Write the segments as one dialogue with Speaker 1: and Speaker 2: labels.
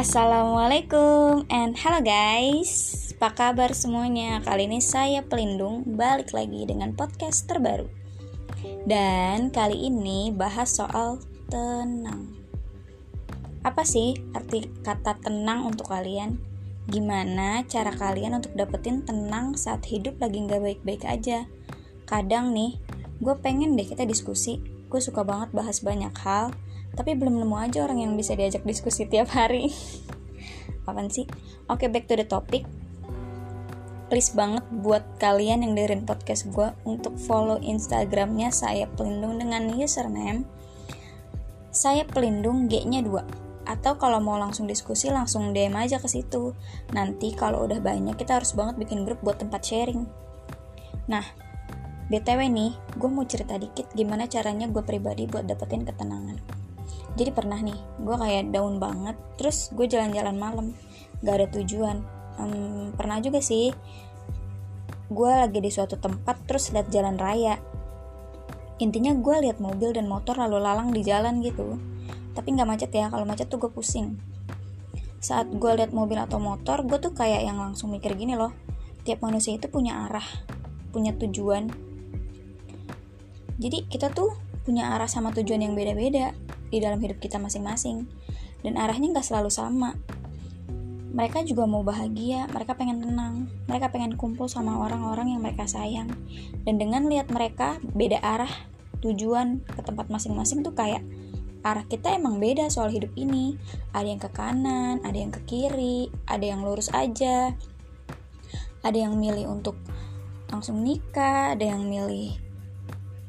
Speaker 1: Assalamualaikum and hello guys Apa kabar semuanya? Kali ini saya Pelindung balik lagi dengan podcast terbaru Dan kali ini bahas soal tenang Apa sih arti kata tenang untuk kalian? Gimana cara kalian untuk dapetin tenang saat hidup lagi nggak baik-baik aja? Kadang nih, gue pengen deh kita diskusi Gue suka banget bahas banyak hal tapi belum nemu aja orang yang bisa diajak diskusi tiap hari. Apaan sih? Oke okay, back to the topic. Please banget buat kalian yang dengerin podcast gue untuk follow instagramnya saya pelindung dengan username saya pelindung G nya 2 atau kalau mau langsung diskusi langsung DM aja ke situ. Nanti kalau udah banyak kita harus banget bikin grup buat tempat sharing. Nah BTW nih, gue mau cerita dikit gimana caranya gue pribadi buat dapetin ketenangan jadi pernah nih gue kayak down banget terus gue jalan-jalan malam gak ada tujuan. Um, pernah juga sih gue lagi di suatu tempat terus lihat jalan raya. Intinya gue lihat mobil dan motor lalu lalang di jalan gitu. Tapi nggak macet ya kalau macet tuh gue pusing. Saat gue lihat mobil atau motor gue tuh kayak yang langsung mikir gini loh. Tiap manusia itu punya arah punya tujuan. Jadi kita tuh punya arah sama tujuan yang beda-beda di dalam hidup kita masing-masing dan arahnya nggak selalu sama mereka juga mau bahagia, mereka pengen tenang, mereka pengen kumpul sama orang-orang yang mereka sayang. Dan dengan lihat mereka beda arah, tujuan ke tempat masing-masing tuh kayak arah kita emang beda soal hidup ini. Ada yang ke kanan, ada yang ke kiri, ada yang lurus aja. Ada yang milih untuk langsung nikah, ada yang milih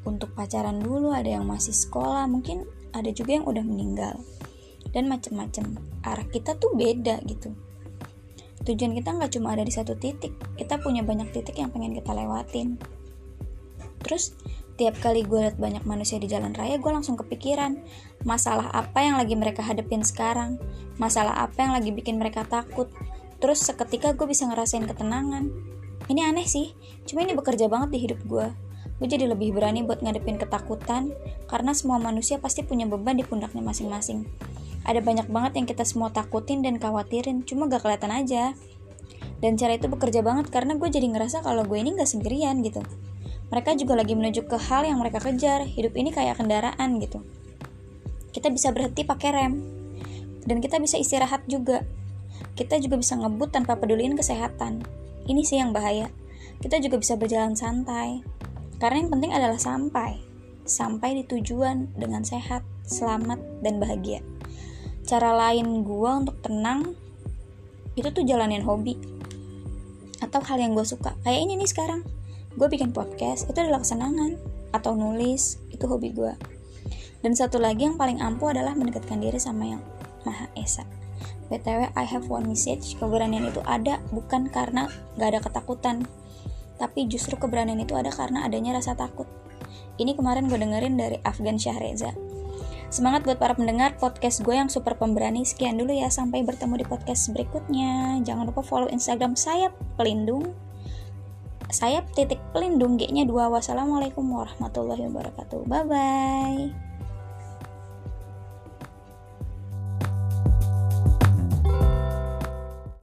Speaker 1: untuk pacaran dulu, ada yang masih sekolah, mungkin ada juga yang udah meninggal. Dan macem-macem. Arah kita tuh beda gitu. Tujuan kita nggak cuma ada di satu titik. Kita punya banyak titik yang pengen kita lewatin. Terus tiap kali gue liat banyak manusia di jalan raya gue langsung kepikiran. Masalah apa yang lagi mereka hadepin sekarang? Masalah apa yang lagi bikin mereka takut? Terus seketika gue bisa ngerasain ketenangan. Ini aneh sih. Cuma ini bekerja banget di hidup gue gue jadi lebih berani buat ngadepin ketakutan karena semua manusia pasti punya beban di pundaknya masing-masing. Ada banyak banget yang kita semua takutin dan khawatirin cuma gak kelihatan aja. Dan cara itu bekerja banget karena gue jadi ngerasa kalau gue ini gak sendirian gitu. Mereka juga lagi menuju ke hal yang mereka kejar hidup ini kayak kendaraan gitu. Kita bisa berhenti pakai rem dan kita bisa istirahat juga. Kita juga bisa ngebut tanpa peduliin kesehatan. Ini sih yang bahaya. Kita juga bisa berjalan santai karena yang penting adalah sampai, sampai di tujuan dengan sehat, selamat, dan bahagia. Cara lain gue untuk tenang itu tuh jalanin hobi atau hal yang gue suka. Kayak ini nih sekarang, gue bikin podcast itu adalah kesenangan atau nulis itu hobi gue. Dan satu lagi yang paling ampuh adalah mendekatkan diri sama yang Maha Esa. BTW, I have one message, keberanian itu ada bukan karena gak ada ketakutan, tapi justru keberanian itu ada karena adanya rasa takut. Ini kemarin gue dengerin dari Afgan Syahreza. Semangat buat para pendengar podcast gue yang super pemberani. Sekian dulu ya, sampai bertemu di podcast berikutnya. Jangan lupa follow Instagram saya pelindung. Sayap titik pelindung G-nya 2. Wassalamualaikum warahmatullahi wabarakatuh. Bye bye.